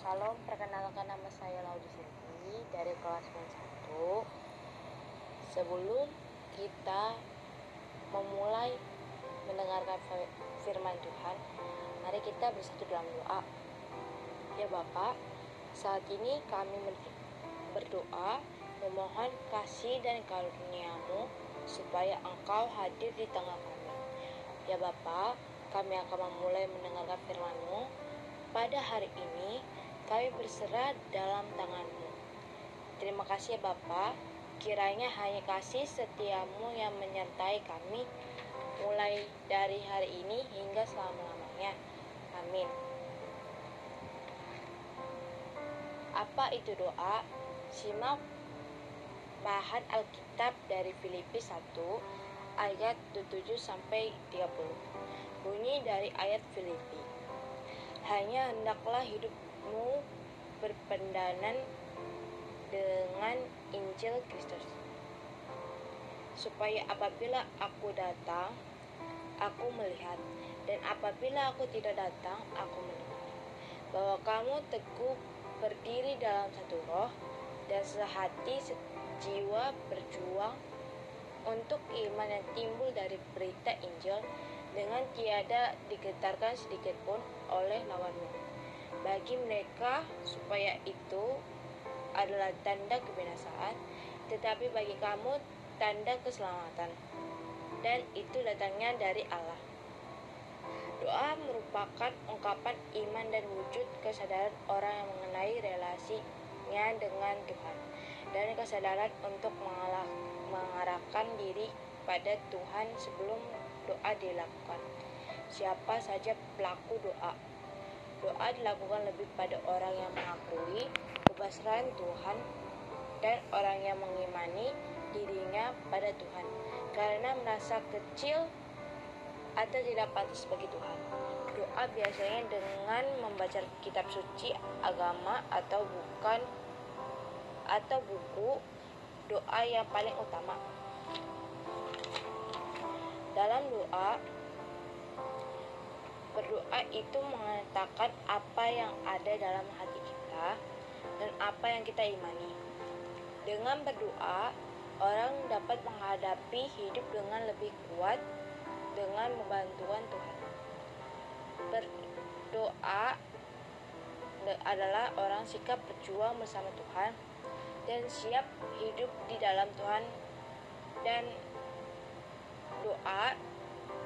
Salam, perkenalkan nama saya Laudi Silvi dari kelas 1 Sebelum kita memulai mendengarkan firman Tuhan Mari kita bersatu dalam doa. Ya Bapak, saat ini kami berdoa memohon kasih dan karuniamu supaya engkau hadir di tengah kami. Ya Bapak, kami akan memulai mendengarkan firman-Mu pada hari ini, kami berserah dalam tangan-Mu. Terima kasih ya Bapa, kiranya hanya kasih setiamu yang menyertai kami mulai dari hari ini hingga selama-lamanya. Amin. Apa itu doa? Simak bahan Alkitab dari Filipi 1 ayat 7 sampai 30. Bunyi dari ayat Filipi. Hanya hendaklah hidupmu berpendanan dengan Injil Kristus. Supaya apabila aku datang, aku melihat, dan apabila aku tidak datang, aku mendengar. Bahwa kamu teguh berdiri dalam satu roh, dan sehati sejiwa berjuang untuk iman yang timbul dari berita Injil dengan tiada digetarkan sedikit pun oleh lawanmu. Bagi mereka supaya itu adalah tanda kebinasaan, tetapi bagi kamu tanda keselamatan. Dan itu datangnya dari Allah. Doa merupakan ungkapan iman dan wujud kesadaran orang yang mengenai relasinya dengan Tuhan dan kesadaran untuk mengarahkan diri pada Tuhan sebelum doa dilakukan. Siapa saja pelaku doa. Doa dilakukan lebih pada orang yang mengakui kebasrahan Tuhan dan orang yang mengimani dirinya pada Tuhan karena merasa kecil atau tidak pantas bagi Tuhan. Doa biasanya dengan membaca kitab suci agama atau bukan atau buku doa yang paling utama. Dalam doa, berdoa itu mengatakan apa yang ada dalam hati kita dan apa yang kita imani. Dengan berdoa, orang dapat menghadapi hidup dengan lebih kuat dengan membantuan Tuhan. Berdoa adalah orang sikap berjuang bersama Tuhan dan siap hidup di dalam Tuhan dan doa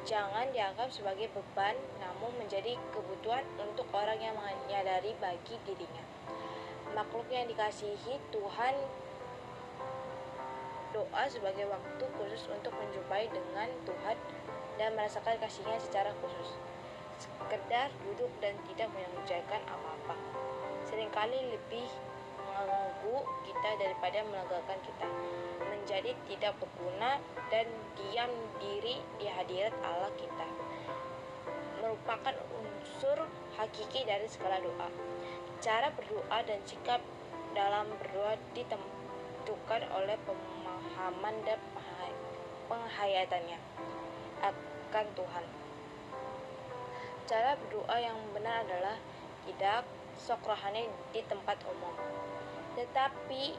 jangan dianggap sebagai beban, namun menjadi kebutuhan untuk orang yang menyadari bagi dirinya. Makhluk yang dikasihi Tuhan doa sebagai waktu khusus untuk menjumpai dengan Tuhan dan merasakan kasihnya secara khusus. Sekedar duduk dan tidak mengerjakan apa-apa. Seringkali lebih mengganggu kita daripada melegakan kita menjadi tidak berguna dan diam diri di hadirat Allah kita. Merupakan unsur hakiki dari segala doa. Cara berdoa dan sikap dalam berdoa ditentukan oleh pemahaman dan penghayatannya akan Tuhan. Cara berdoa yang benar adalah tidak sok rohani di tempat umum tetapi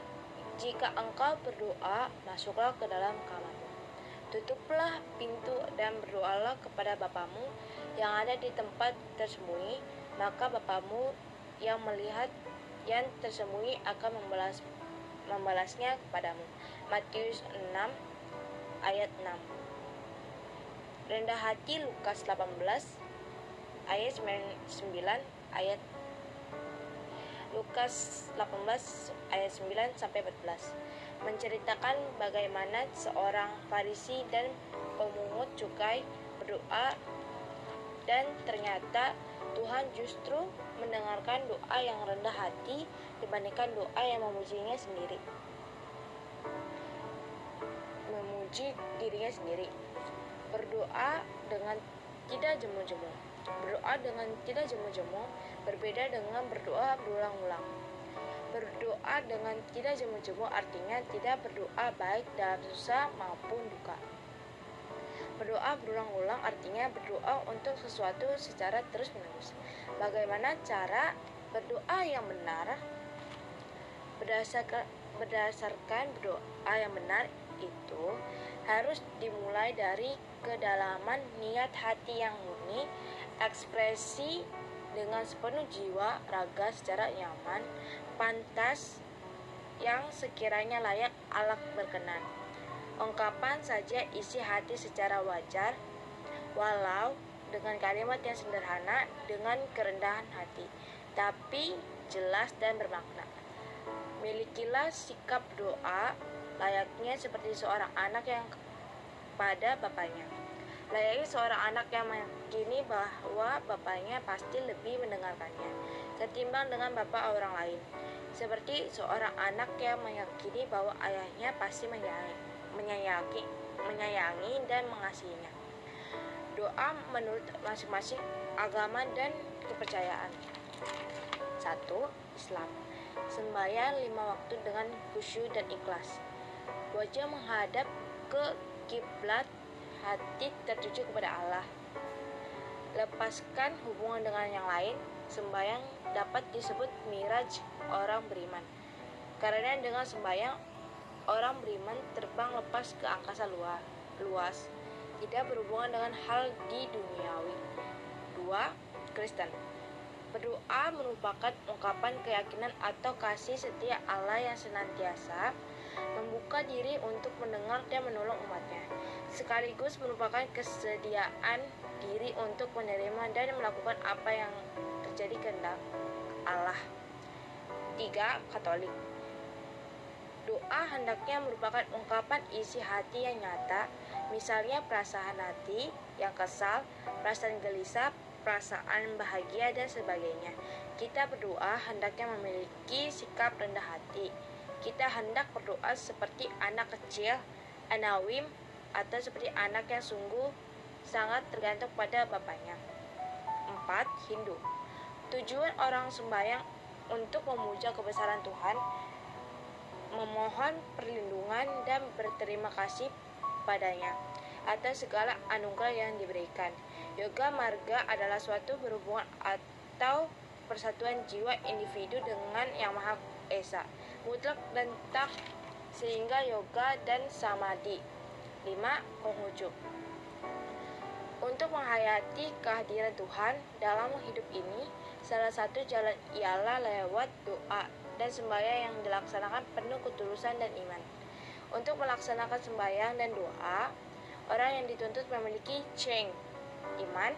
jika engkau berdoa, masuklah ke dalam kamarmu. Tutuplah pintu dan berdoalah kepada Bapamu yang ada di tempat tersembunyi, maka Bapamu yang melihat yang tersembunyi akan membalas membalasnya kepadamu. Matius 6 ayat 6. Rendah hati Lukas 18 ayat 9 ayat Lukas 18 ayat 9 sampai 14 menceritakan bagaimana seorang Farisi dan pemungut cukai berdoa dan ternyata Tuhan justru mendengarkan doa yang rendah hati dibandingkan doa yang memujinya sendiri. Memuji dirinya sendiri. Berdoa dengan tidak jemu-jemu. Berdoa dengan tidak jemu-jemu berbeda dengan berdoa berulang-ulang. Berdoa dengan tidak jemu-jemu artinya tidak berdoa baik dalam susah maupun duka. Berdoa berulang-ulang artinya berdoa untuk sesuatu secara terus-menerus. Bagaimana cara Berdoa yang benar berdasarkan berdasarkan doa yang benar itu harus dimulai dari kedalaman niat hati yang murni, ekspresi dengan sepenuh jiwa, raga secara nyaman, pantas yang sekiranya layak Allah berkenan. Ungkapan saja isi hati secara wajar, walau dengan kalimat yang sederhana dengan kerendahan hati, tapi jelas dan bermakna. Milikilah sikap doa layaknya seperti seorang anak yang pada bapaknya. Layaknya seorang anak yang meyakini bahwa bapaknya pasti lebih mendengarkannya ketimbang dengan bapak orang lain. Seperti seorang anak yang meyakini bahwa ayahnya pasti menyayangi, menyayangi, menyayangi dan mengasihinya. Doa menurut masing-masing agama dan kepercayaan. Satu, Islam sembahyang lima waktu dengan khusyuk dan ikhlas. Wajah menghadap ke kiblat, hati tertuju kepada Allah. Lepaskan hubungan dengan yang lain, sembahyang dapat disebut miraj orang beriman. Karena dengan sembahyang, orang beriman terbang lepas ke angkasa luar, luas, tidak berhubungan dengan hal di duniawi. Dua, Kristen Berdoa merupakan ungkapan keyakinan atau kasih setia Allah yang senantiasa membuka diri untuk mendengar dan menolong umatnya, sekaligus merupakan kesediaan diri untuk menerima dan melakukan apa yang terjadi kehendak Allah. Tiga, Katolik Doa hendaknya merupakan ungkapan isi hati yang nyata, misalnya perasaan hati yang kesal, perasaan gelisah, perasaan bahagia dan sebagainya. Kita berdoa hendaknya memiliki sikap rendah hati. Kita hendak berdoa seperti anak kecil, anawim, atau seperti anak yang sungguh sangat tergantung pada bapaknya. 4. Hindu Tujuan orang sembahyang untuk memuja kebesaran Tuhan, memohon perlindungan dan berterima kasih padanya atas segala anugerah yang diberikan. Yoga marga adalah suatu berhubungan atau persatuan jiwa individu dengan yang maha esa, mutlak dan tak sehingga yoga dan samadhi. 5. Konghucu Untuk menghayati kehadiran Tuhan dalam hidup ini, salah satu jalan ialah lewat doa dan sembahyang yang dilaksanakan penuh ketulusan dan iman. Untuk melaksanakan sembahyang dan doa, orang yang dituntut memiliki Cheng iman,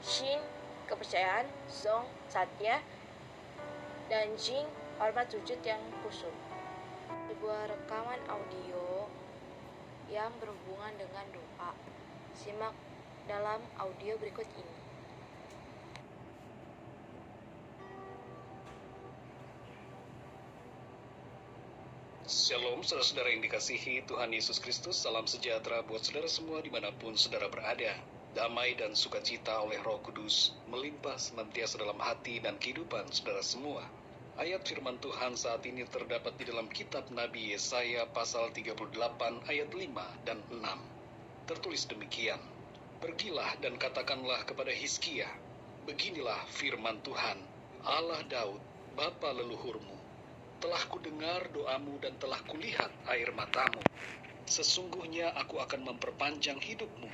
shin, kepercayaan, zong, satya, dan jing, hormat sujud yang khusyuk. Sebuah rekaman audio yang berhubungan dengan doa. Simak dalam audio berikut ini. Shalom saudara-saudara yang dikasihi Tuhan Yesus Kristus Salam sejahtera buat saudara semua di mana pun saudara berada damai dan sukacita oleh Roh Kudus melimpah senantiasa dalam hati dan kehidupan saudara semua. Ayat firman Tuhan saat ini terdapat di dalam kitab Nabi Yesaya pasal 38 ayat 5 dan 6. Tertulis demikian, Pergilah dan katakanlah kepada Hizkia, Beginilah firman Tuhan, Allah Daud, Bapa leluhurmu. Telah kudengar doamu dan telah kulihat air matamu. Sesungguhnya aku akan memperpanjang hidupmu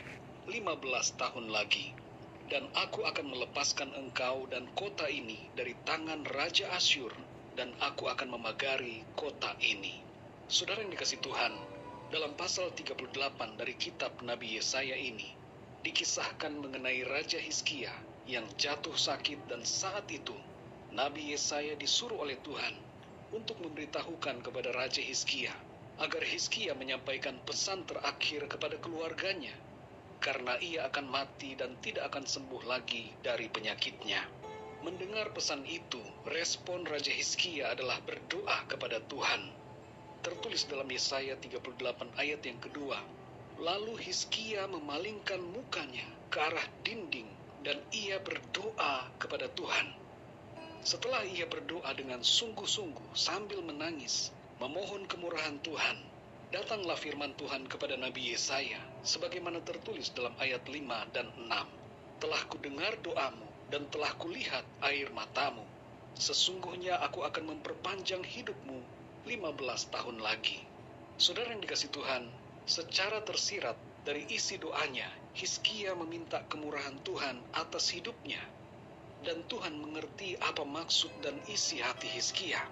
15 tahun lagi, dan aku akan melepaskan engkau dan kota ini dari tangan Raja Asyur, dan aku akan memagari kota ini. Saudara yang dikasih Tuhan, dalam pasal 38 dari kitab Nabi Yesaya ini, dikisahkan mengenai Raja Hizkia yang jatuh sakit dan saat itu Nabi Yesaya disuruh oleh Tuhan untuk memberitahukan kepada Raja Hizkia agar Hizkia menyampaikan pesan terakhir kepada keluarganya karena ia akan mati dan tidak akan sembuh lagi dari penyakitnya. Mendengar pesan itu, respon Raja Hizkia adalah berdoa kepada Tuhan. Tertulis dalam Yesaya 38 ayat yang kedua. Lalu Hizkia memalingkan mukanya ke arah dinding dan ia berdoa kepada Tuhan. Setelah ia berdoa dengan sungguh-sungguh sambil menangis, memohon kemurahan Tuhan, Datanglah firman Tuhan kepada Nabi Yesaya, sebagaimana tertulis dalam ayat 5 dan 6. Telah kudengar doamu dan telah kulihat air matamu. Sesungguhnya aku akan memperpanjang hidupmu 15 tahun lagi. Saudara yang dikasih Tuhan, secara tersirat dari isi doanya, Hizkia meminta kemurahan Tuhan atas hidupnya. Dan Tuhan mengerti apa maksud dan isi hati Hizkia.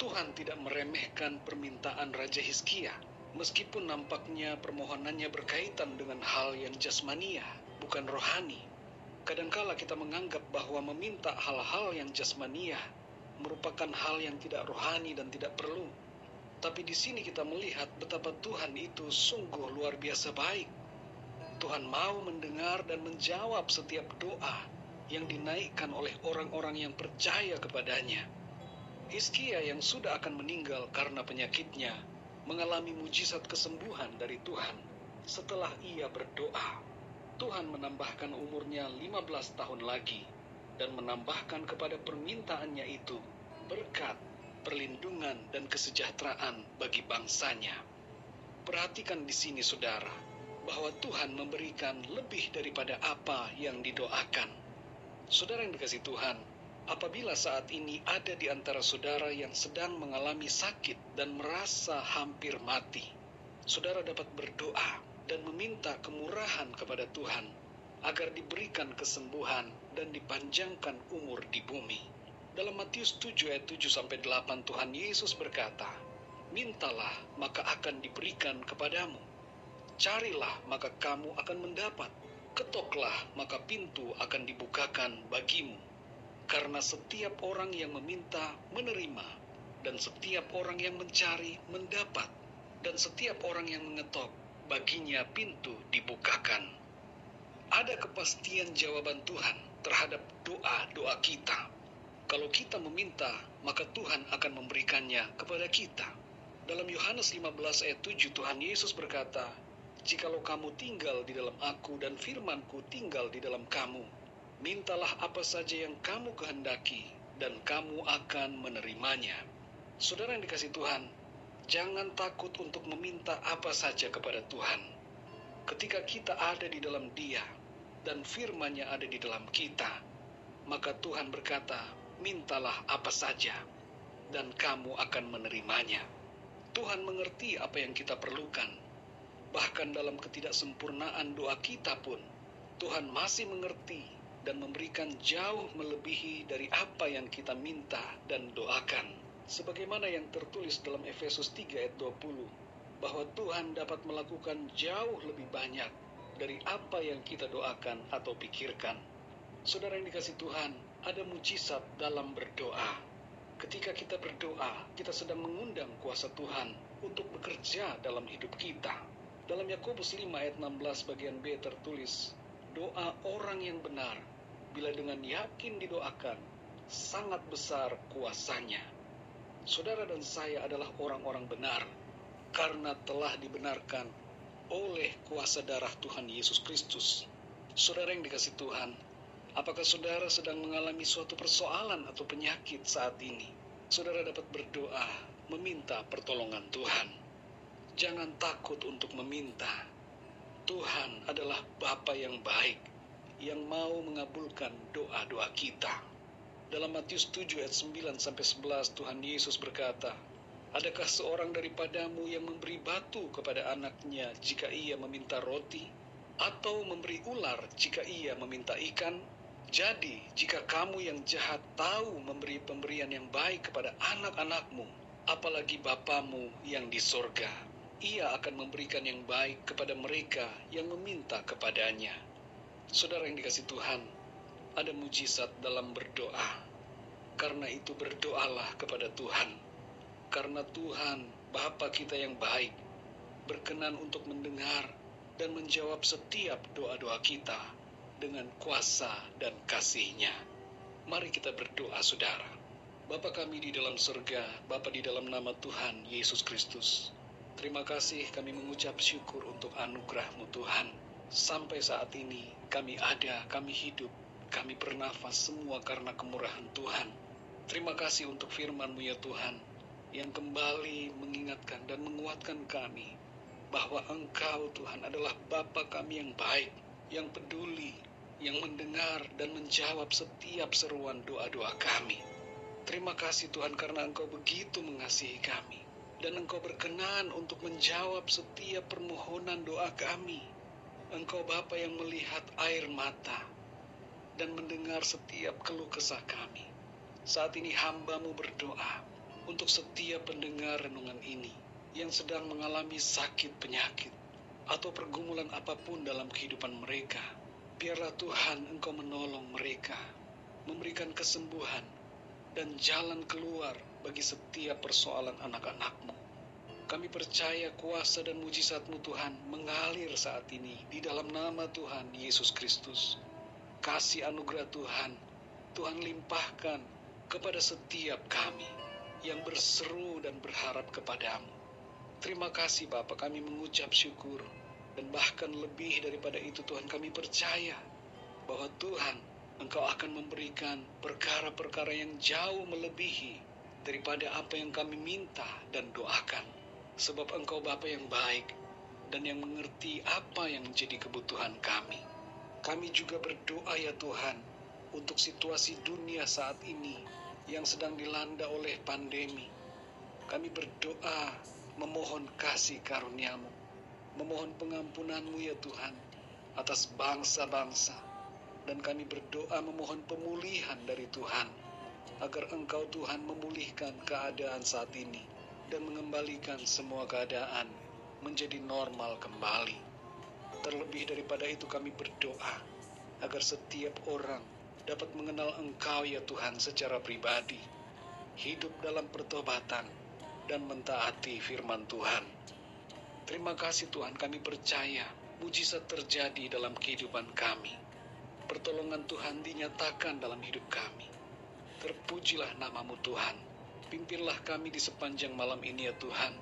Tuhan tidak meremehkan permintaan Raja Hizkia, meskipun nampaknya permohonannya berkaitan dengan hal yang jasmania, bukan rohani. Kadangkala kita menganggap bahwa meminta hal-hal yang jasmania merupakan hal yang tidak rohani dan tidak perlu. Tapi di sini kita melihat betapa Tuhan itu sungguh luar biasa baik. Tuhan mau mendengar dan menjawab setiap doa yang dinaikkan oleh orang-orang yang percaya kepadanya. Hizkia yang sudah akan meninggal karena penyakitnya mengalami mujizat kesembuhan dari Tuhan setelah ia berdoa. Tuhan menambahkan umurnya 15 tahun lagi dan menambahkan kepada permintaannya itu berkat, perlindungan, dan kesejahteraan bagi bangsanya. Perhatikan di sini saudara, bahwa Tuhan memberikan lebih daripada apa yang didoakan. Saudara yang dikasih Tuhan, apabila saat ini ada di antara saudara yang sedang mengalami sakit dan merasa hampir mati, saudara dapat berdoa dan meminta kemurahan kepada Tuhan agar diberikan kesembuhan dan dipanjangkan umur di bumi. Dalam Matius 7 ayat 7 sampai 8 Tuhan Yesus berkata, "Mintalah maka akan diberikan kepadamu. Carilah maka kamu akan mendapat. Ketoklah maka pintu akan dibukakan bagimu. Karena setiap orang yang meminta menerima, dan setiap orang yang mencari mendapat, dan setiap orang yang mengetok baginya pintu dibukakan. Ada kepastian jawaban Tuhan terhadap doa-doa kita. Kalau kita meminta, maka Tuhan akan memberikannya kepada kita. Dalam Yohanes 15 ayat 7 Tuhan Yesus berkata, Jikalau kamu tinggal di dalam aku dan firmanku tinggal di dalam kamu, mintalah apa saja yang kamu kehendaki dan kamu akan menerimanya. Saudara yang dikasih Tuhan, Jangan takut untuk meminta apa saja kepada Tuhan. Ketika kita ada di dalam Dia dan firman-Nya ada di dalam kita, maka Tuhan berkata, "Mintalah apa saja, dan kamu akan menerimanya." Tuhan mengerti apa yang kita perlukan. Bahkan dalam ketidaksempurnaan doa kita pun, Tuhan masih mengerti dan memberikan jauh melebihi dari apa yang kita minta dan doakan sebagaimana yang tertulis dalam Efesus 3 ayat 20 bahwa Tuhan dapat melakukan jauh lebih banyak dari apa yang kita doakan atau pikirkan. Saudara yang dikasih Tuhan, ada mujizat dalam berdoa. Ketika kita berdoa, kita sedang mengundang kuasa Tuhan untuk bekerja dalam hidup kita. Dalam Yakobus 5 ayat 16 bagian B tertulis, doa orang yang benar bila dengan yakin didoakan sangat besar kuasanya saudara dan saya adalah orang-orang benar karena telah dibenarkan oleh kuasa darah Tuhan Yesus Kristus. Saudara yang dikasih Tuhan, apakah saudara sedang mengalami suatu persoalan atau penyakit saat ini? Saudara dapat berdoa, meminta pertolongan Tuhan. Jangan takut untuk meminta. Tuhan adalah Bapa yang baik, yang mau mengabulkan doa-doa kita. Dalam Matius 7 ayat 9 sampai 11 Tuhan Yesus berkata, Adakah seorang daripadamu yang memberi batu kepada anaknya jika ia meminta roti? Atau memberi ular jika ia meminta ikan? Jadi, jika kamu yang jahat tahu memberi pemberian yang baik kepada anak-anakmu, apalagi Bapamu yang di sorga, ia akan memberikan yang baik kepada mereka yang meminta kepadanya. Saudara yang dikasih Tuhan, ada mujizat dalam berdoa. Karena itu berdoalah kepada Tuhan. Karena Tuhan, Bapa kita yang baik, berkenan untuk mendengar dan menjawab setiap doa-doa kita dengan kuasa dan kasihnya. Mari kita berdoa, saudara. Bapa kami di dalam surga, Bapa di dalam nama Tuhan Yesus Kristus. Terima kasih kami mengucap syukur untuk anugerahmu Tuhan. Sampai saat ini kami ada, kami hidup, kami bernafas semua karena kemurahan Tuhan. Terima kasih untuk firman-Mu ya Tuhan, yang kembali mengingatkan dan menguatkan kami bahwa Engkau Tuhan adalah Bapa kami yang baik, yang peduli, yang mendengar dan menjawab setiap seruan doa-doa kami. Terima kasih Tuhan karena Engkau begitu mengasihi kami. Dan Engkau berkenan untuk menjawab setiap permohonan doa kami. Engkau Bapa yang melihat air mata dan mendengar setiap keluh kesah kami. Saat ini hambamu berdoa untuk setiap pendengar renungan ini yang sedang mengalami sakit penyakit atau pergumulan apa pun dalam kehidupan mereka. Biarlah Tuhan Engkau menolong mereka, memberikan kesembuhan dan jalan keluar bagi setiap persoalan anak-anakmu. Kami percaya kuasa dan mujizatmu Tuhan mengalir saat ini di dalam nama Tuhan Yesus Kristus. Kasih anugerah Tuhan, Tuhan limpahkan kepada setiap kami yang berseru dan berharap kepadamu. Terima kasih Bapak kami mengucap syukur dan bahkan lebih daripada itu Tuhan kami percaya bahwa Tuhan Engkau akan memberikan perkara-perkara yang jauh melebihi daripada apa yang kami minta dan doakan. Sebab Engkau Bapa yang baik dan yang mengerti apa yang menjadi kebutuhan kami. Kami juga berdoa ya Tuhan untuk situasi dunia saat ini yang sedang dilanda oleh pandemi. Kami berdoa memohon kasih karuniamu, memohon pengampunanmu ya Tuhan atas bangsa-bangsa, dan kami berdoa memohon pemulihan dari Tuhan agar Engkau Tuhan memulihkan keadaan saat ini dan mengembalikan semua keadaan menjadi normal kembali. Terlebih daripada itu kami berdoa agar setiap orang dapat mengenal Engkau ya Tuhan secara pribadi, hidup dalam pertobatan dan mentaati firman Tuhan. Terima kasih Tuhan kami percaya mujizat terjadi dalam kehidupan kami pertolongan Tuhan dinyatakan dalam hidup kami. Terpujilah namamu Tuhan. Pimpinlah kami di sepanjang malam ini ya Tuhan.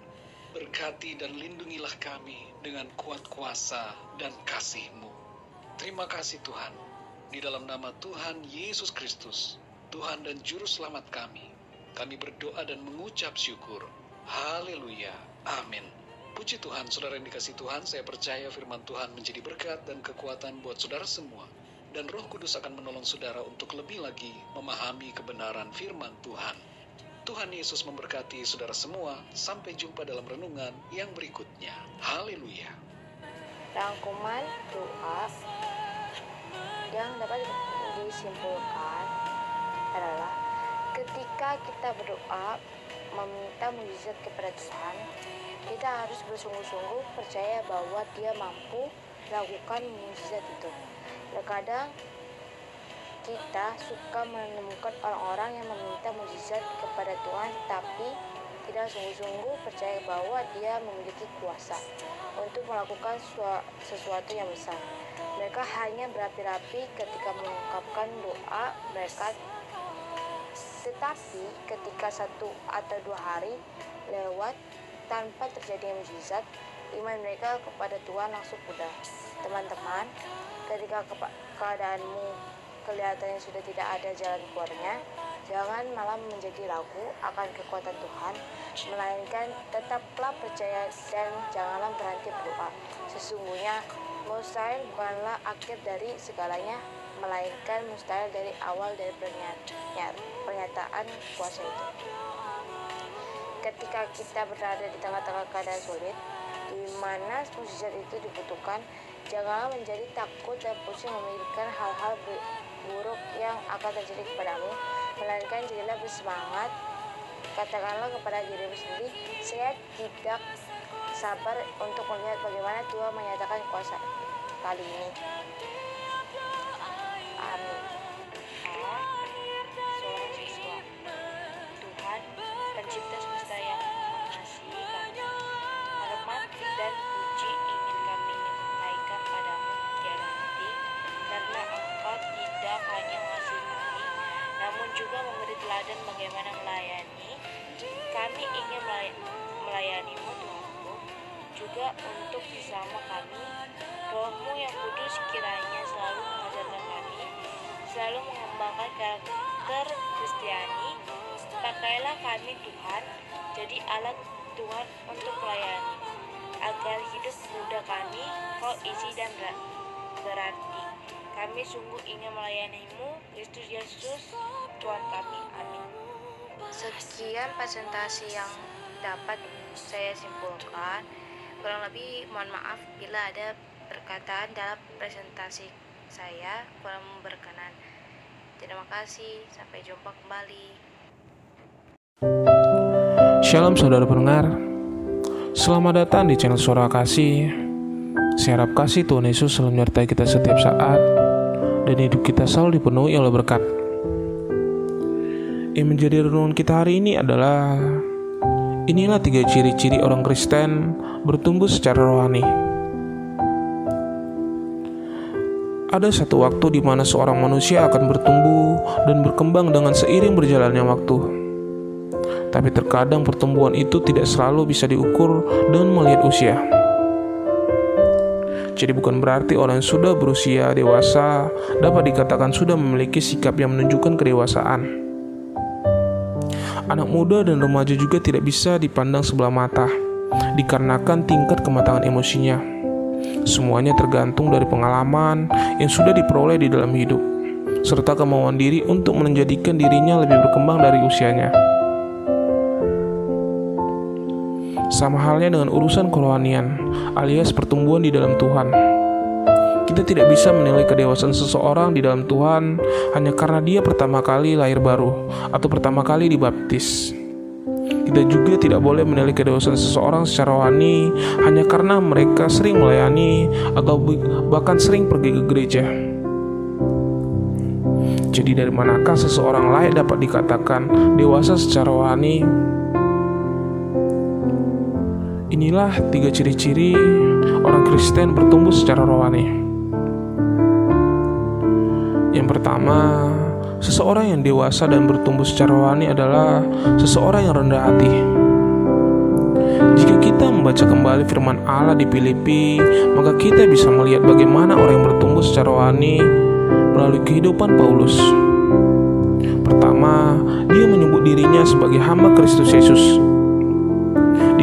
Berkati dan lindungilah kami dengan kuat kuasa dan kasih-Mu. Terima kasih Tuhan. Di dalam nama Tuhan Yesus Kristus, Tuhan dan Juru Selamat kami, kami berdoa dan mengucap syukur. Haleluya. Amin. Puji Tuhan, saudara yang dikasih Tuhan, saya percaya firman Tuhan menjadi berkat dan kekuatan buat saudara semua dan Roh Kudus akan menolong saudara untuk lebih lagi memahami kebenaran firman Tuhan. Tuhan Yesus memberkati saudara semua. Sampai jumpa dalam renungan yang berikutnya. Haleluya. Rangkuman doa yang dapat disimpulkan adalah ketika kita berdoa meminta mujizat kepada Tuhan, kita harus bersungguh-sungguh percaya bahwa Dia mampu lakukan mujizat itu. Terkadang kita suka menemukan orang-orang yang meminta mujizat kepada Tuhan tapi tidak sungguh-sungguh percaya bahwa dia memiliki kuasa untuk melakukan sesuatu yang besar. Mereka hanya berapi-api ketika mengungkapkan doa mereka tetapi ketika satu atau dua hari lewat tanpa terjadi mujizat, iman mereka kepada Tuhan langsung pudar. Teman-teman, ketika keadaanmu kelihatannya sudah tidak ada jalan keluarnya, jangan malah menjadi ragu akan kekuatan Tuhan, melainkan tetaplah percaya dan janganlah berhenti berdoa. Sesungguhnya mustahil bukanlah akhir dari segalanya, melainkan mustahil dari awal dari pernyataan kuasa itu. Ketika kita berada di tengah-tengah keadaan sulit, di mana mujizat itu dibutuhkan, Janganlah menjadi takut dan pusing memikirkan hal-hal buruk yang akan terjadi kepadamu, melainkan jadilah bersemangat. Katakanlah kepada dirimu sendiri, saya tidak sabar untuk melihat bagaimana Tuhan menyatakan kuasa kali ini. Amin. Tuhan, pencipta Kami sungguh ingin melayanimu, Kristus Yesus, Tuhan kami. Amin. sekian presentasi yang dapat saya simpulkan. Kurang lebih mohon maaf bila ada perkataan dalam presentasi saya kurang berkenan. Terima kasih, sampai jumpa kembali. Shalom saudara pendengar Selamat datang di channel Suara Kasih Saya harap kasih Tuhan Yesus selalu menyertai kita setiap saat Dan hidup kita selalu dipenuhi oleh berkat Yang menjadi renungan kita hari ini adalah Inilah tiga ciri-ciri orang Kristen bertumbuh secara rohani Ada satu waktu di mana seorang manusia akan bertumbuh dan berkembang dengan seiring berjalannya waktu. Tapi terkadang pertumbuhan itu tidak selalu bisa diukur dan melihat usia. Jadi bukan berarti orang yang sudah berusia dewasa dapat dikatakan sudah memiliki sikap yang menunjukkan kedewasaan. Anak muda dan remaja juga tidak bisa dipandang sebelah mata, dikarenakan tingkat kematangan emosinya Semuanya tergantung dari pengalaman yang sudah diperoleh di dalam hidup, serta kemauan diri untuk menjadikan dirinya lebih berkembang dari usianya. Sama halnya dengan urusan kerohanian, alias pertumbuhan di dalam Tuhan. Kita tidak bisa menilai kedewasaan seseorang di dalam Tuhan hanya karena dia pertama kali lahir baru atau pertama kali dibaptis. Kita juga tidak boleh menilai kedewasaan seseorang secara rohani hanya karena mereka sering melayani atau bahkan sering pergi ke gereja. Jadi dari manakah seseorang layak dapat dikatakan dewasa secara rohani? Inilah tiga ciri-ciri orang Kristen bertumbuh secara rohani. Yang pertama, Seseorang yang dewasa dan bertumbuh secara rohani adalah seseorang yang rendah hati. Jika kita membaca kembali firman Allah di Filipi, maka kita bisa melihat bagaimana orang yang bertumbuh secara rohani melalui kehidupan Paulus. Pertama, dia menyebut dirinya sebagai hamba Kristus Yesus.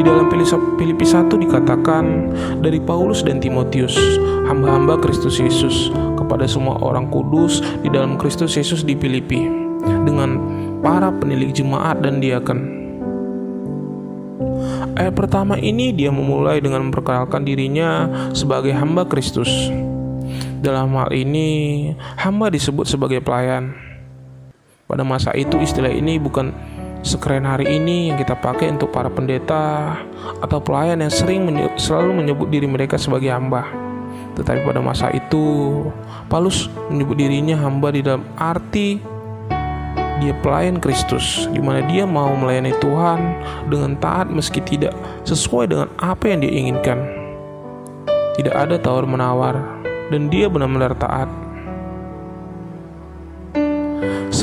Dalam Filipi 1 dikatakan dari Paulus dan Timotius, hamba-hamba Kristus Yesus kepada semua orang kudus di dalam Kristus Yesus di Filipi dengan para penilik jemaat dan diaken. Ayat pertama ini dia memulai dengan memperkenalkan dirinya sebagai hamba Kristus. Dalam hal ini, hamba disebut sebagai pelayan. Pada masa itu istilah ini bukan sekeren hari ini yang kita pakai untuk para pendeta atau pelayan yang sering menye selalu menyebut diri mereka sebagai hamba. Tetapi pada masa itu, Paulus menyebut dirinya hamba di dalam arti dia pelayan Kristus, di mana dia mau melayani Tuhan dengan taat meski tidak sesuai dengan apa yang dia inginkan. Tidak ada tawar-menawar, dan dia benar-benar taat.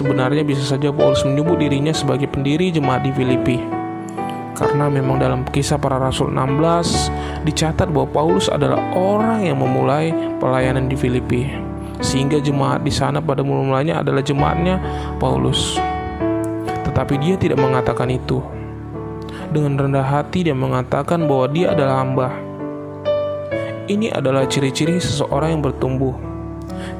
Sebenarnya bisa saja Paulus menyebut dirinya sebagai pendiri jemaat di Filipi. Karena memang dalam kisah para rasul 16 dicatat bahwa Paulus adalah orang yang memulai pelayanan di Filipi. Sehingga jemaat di sana pada mulanya adalah jemaatnya Paulus. Tetapi dia tidak mengatakan itu. Dengan rendah hati dia mengatakan bahwa dia adalah hamba. Ini adalah ciri-ciri seseorang yang bertumbuh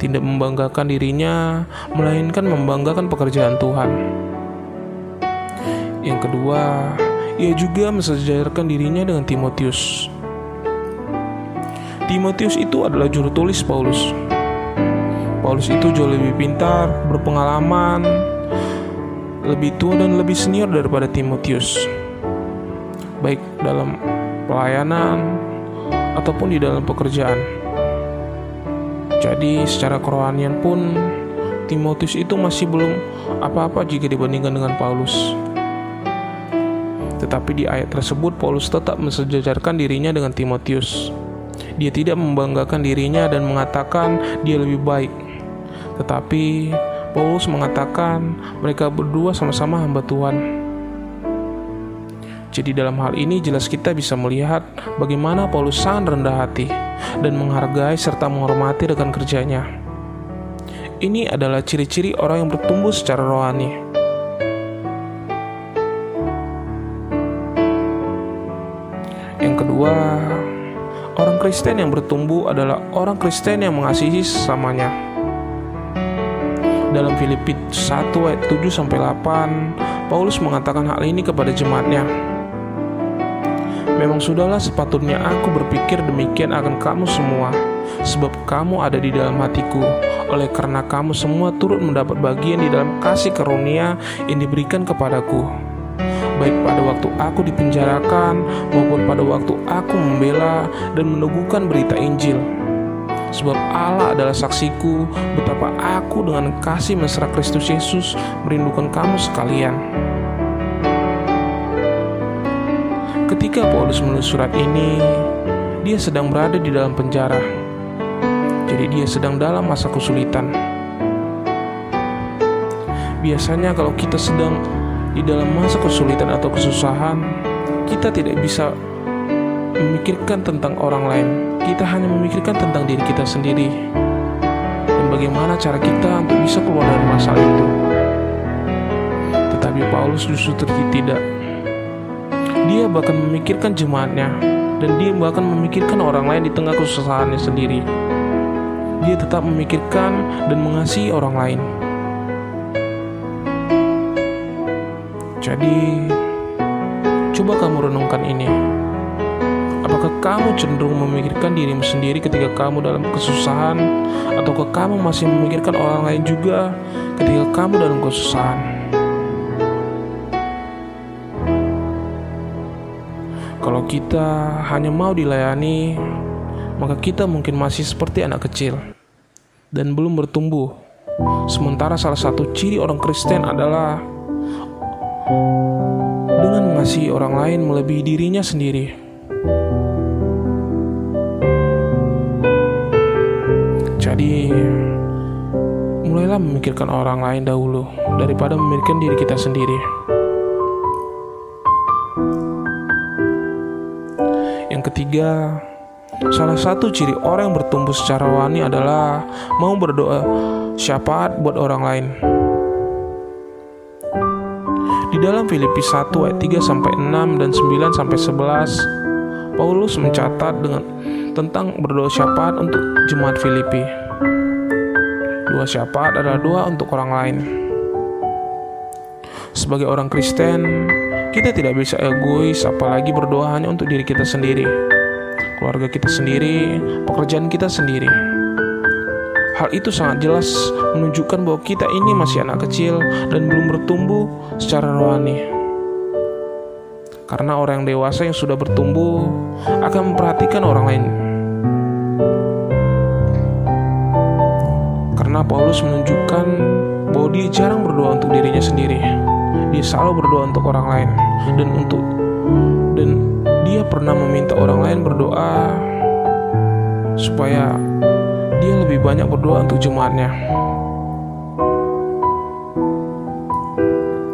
tidak membanggakan dirinya melainkan membanggakan pekerjaan Tuhan yang kedua, ia juga mensejajarkan dirinya dengan Timotius. Timotius itu adalah juru tulis Paulus. Paulus itu jauh lebih pintar, berpengalaman, lebih tua dan lebih senior daripada Timotius. Baik dalam pelayanan ataupun di dalam pekerjaan. Jadi secara kerohanian pun Timotius itu masih belum apa-apa jika dibandingkan dengan Paulus. Tetapi di ayat tersebut Paulus tetap mensejajarkan dirinya dengan Timotius. Dia tidak membanggakan dirinya dan mengatakan dia lebih baik. Tetapi Paulus mengatakan mereka berdua sama-sama hamba Tuhan. Jadi dalam hal ini jelas kita bisa melihat bagaimana Paulus sangat rendah hati dan menghargai serta menghormati rekan kerjanya. Ini adalah ciri-ciri orang yang bertumbuh secara rohani. kedua, orang Kristen yang bertumbuh adalah orang Kristen yang mengasihi sesamanya. Dalam Filipi 1 ayat 7 sampai 8, Paulus mengatakan hal ini kepada jemaatnya. Memang sudahlah sepatutnya aku berpikir demikian akan kamu semua, sebab kamu ada di dalam hatiku. Oleh karena kamu semua turut mendapat bagian di dalam kasih karunia yang diberikan kepadaku. Baik pada waktu aku dipenjarakan maupun pada waktu aku membela dan meneguhkan berita Injil. Sebab Allah adalah saksiku betapa aku dengan kasih mesra Kristus Yesus merindukan kamu sekalian. Ketika Paulus menulis surat ini, dia sedang berada di dalam penjara. Jadi dia sedang dalam masa kesulitan. Biasanya kalau kita sedang di dalam masa kesulitan atau kesusahan, kita tidak bisa memikirkan tentang orang lain. Kita hanya memikirkan tentang diri kita sendiri. Dan bagaimana cara kita untuk bisa keluar dari masalah itu. Tetapi Paulus justru tidak dia bahkan memikirkan jemaatnya dan dia bahkan memikirkan orang lain di tengah kesusahannya sendiri. Dia tetap memikirkan dan mengasihi orang lain. Jadi, coba kamu renungkan ini. Apakah kamu cenderung memikirkan dirimu sendiri ketika kamu dalam kesusahan, ataukah kamu masih memikirkan orang lain juga ketika kamu dalam kesusahan? Kita hanya mau dilayani, maka kita mungkin masih seperti anak kecil dan belum bertumbuh. Sementara salah satu ciri orang Kristen adalah dengan mengasihi orang lain melebihi dirinya sendiri. Jadi, mulailah memikirkan orang lain dahulu daripada memikirkan diri kita sendiri. Ketiga, salah satu ciri orang yang bertumbuh secara rohani adalah mau berdoa syafaat buat orang lain. Di dalam Filipi 1 ayat 3 sampai 6 dan 9 sampai 11, Paulus mencatat dengan tentang berdoa syafaat untuk jemaat Filipi. Dua syafaat adalah doa untuk orang lain. Sebagai orang Kristen, kita tidak bisa egois, apalagi berdoa hanya untuk diri kita sendiri, keluarga kita sendiri, pekerjaan kita sendiri. Hal itu sangat jelas menunjukkan bahwa kita ini masih anak kecil dan belum bertumbuh secara rohani. Karena orang dewasa yang sudah bertumbuh akan memperhatikan orang lain. Karena Paulus menunjukkan bahwa dia jarang berdoa untuk dirinya sendiri dia selalu berdoa untuk orang lain dan untuk pernah meminta orang lain berdoa supaya dia lebih banyak berdoa untuk jemaatnya.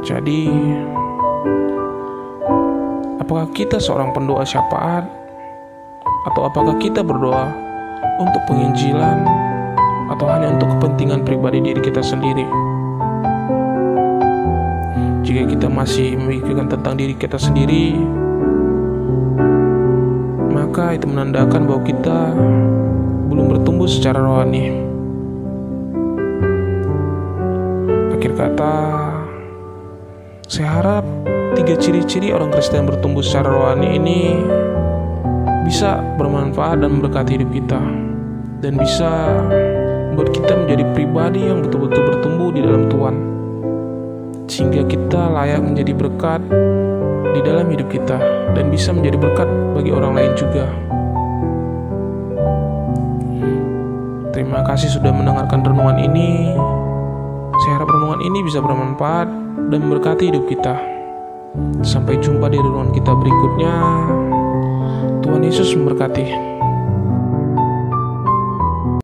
Jadi, apakah kita seorang pendoa syafaat atau apakah kita berdoa untuk penginjilan atau hanya untuk kepentingan pribadi diri kita sendiri? Jika kita masih memikirkan tentang diri kita sendiri, maka itu menandakan bahwa kita belum bertumbuh secara rohani. Akhir kata, saya harap tiga ciri-ciri orang Kristen bertumbuh secara rohani ini bisa bermanfaat dan memberkati hidup kita dan bisa membuat kita menjadi pribadi yang betul-betul bertumbuh di dalam Tuhan sehingga kita layak menjadi berkat di dalam hidup kita dan bisa menjadi berkat bagi orang lain juga. Terima kasih sudah mendengarkan renungan ini. Saya harap renungan ini bisa bermanfaat dan memberkati hidup kita. Sampai jumpa di renungan kita berikutnya. Tuhan Yesus memberkati.